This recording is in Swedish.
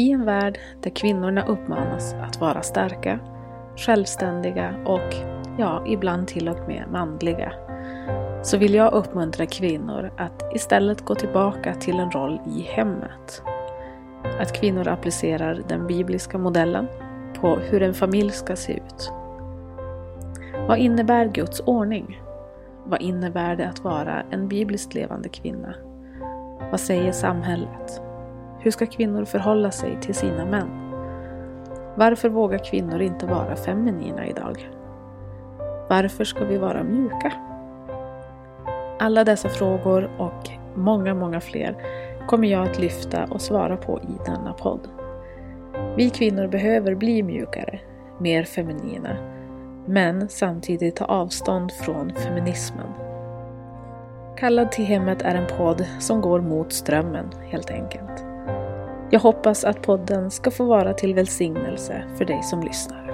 I en värld där kvinnorna uppmanas att vara starka, självständiga och, ja, ibland till och med manliga, så vill jag uppmuntra kvinnor att istället gå tillbaka till en roll i hemmet. Att kvinnor applicerar den bibliska modellen på hur en familj ska se ut. Vad innebär Guds ordning? Vad innebär det att vara en bibliskt levande kvinna? Vad säger samhället? Hur ska kvinnor förhålla sig till sina män? Varför vågar kvinnor inte vara feminina idag? Varför ska vi vara mjuka? Alla dessa frågor och många, många fler kommer jag att lyfta och svara på i denna podd. Vi kvinnor behöver bli mjukare, mer feminina, men samtidigt ta avstånd från feminismen. Kallad till hemmet är en podd som går mot strömmen helt enkelt. Jag hoppas att podden ska få vara till välsignelse för dig som lyssnar.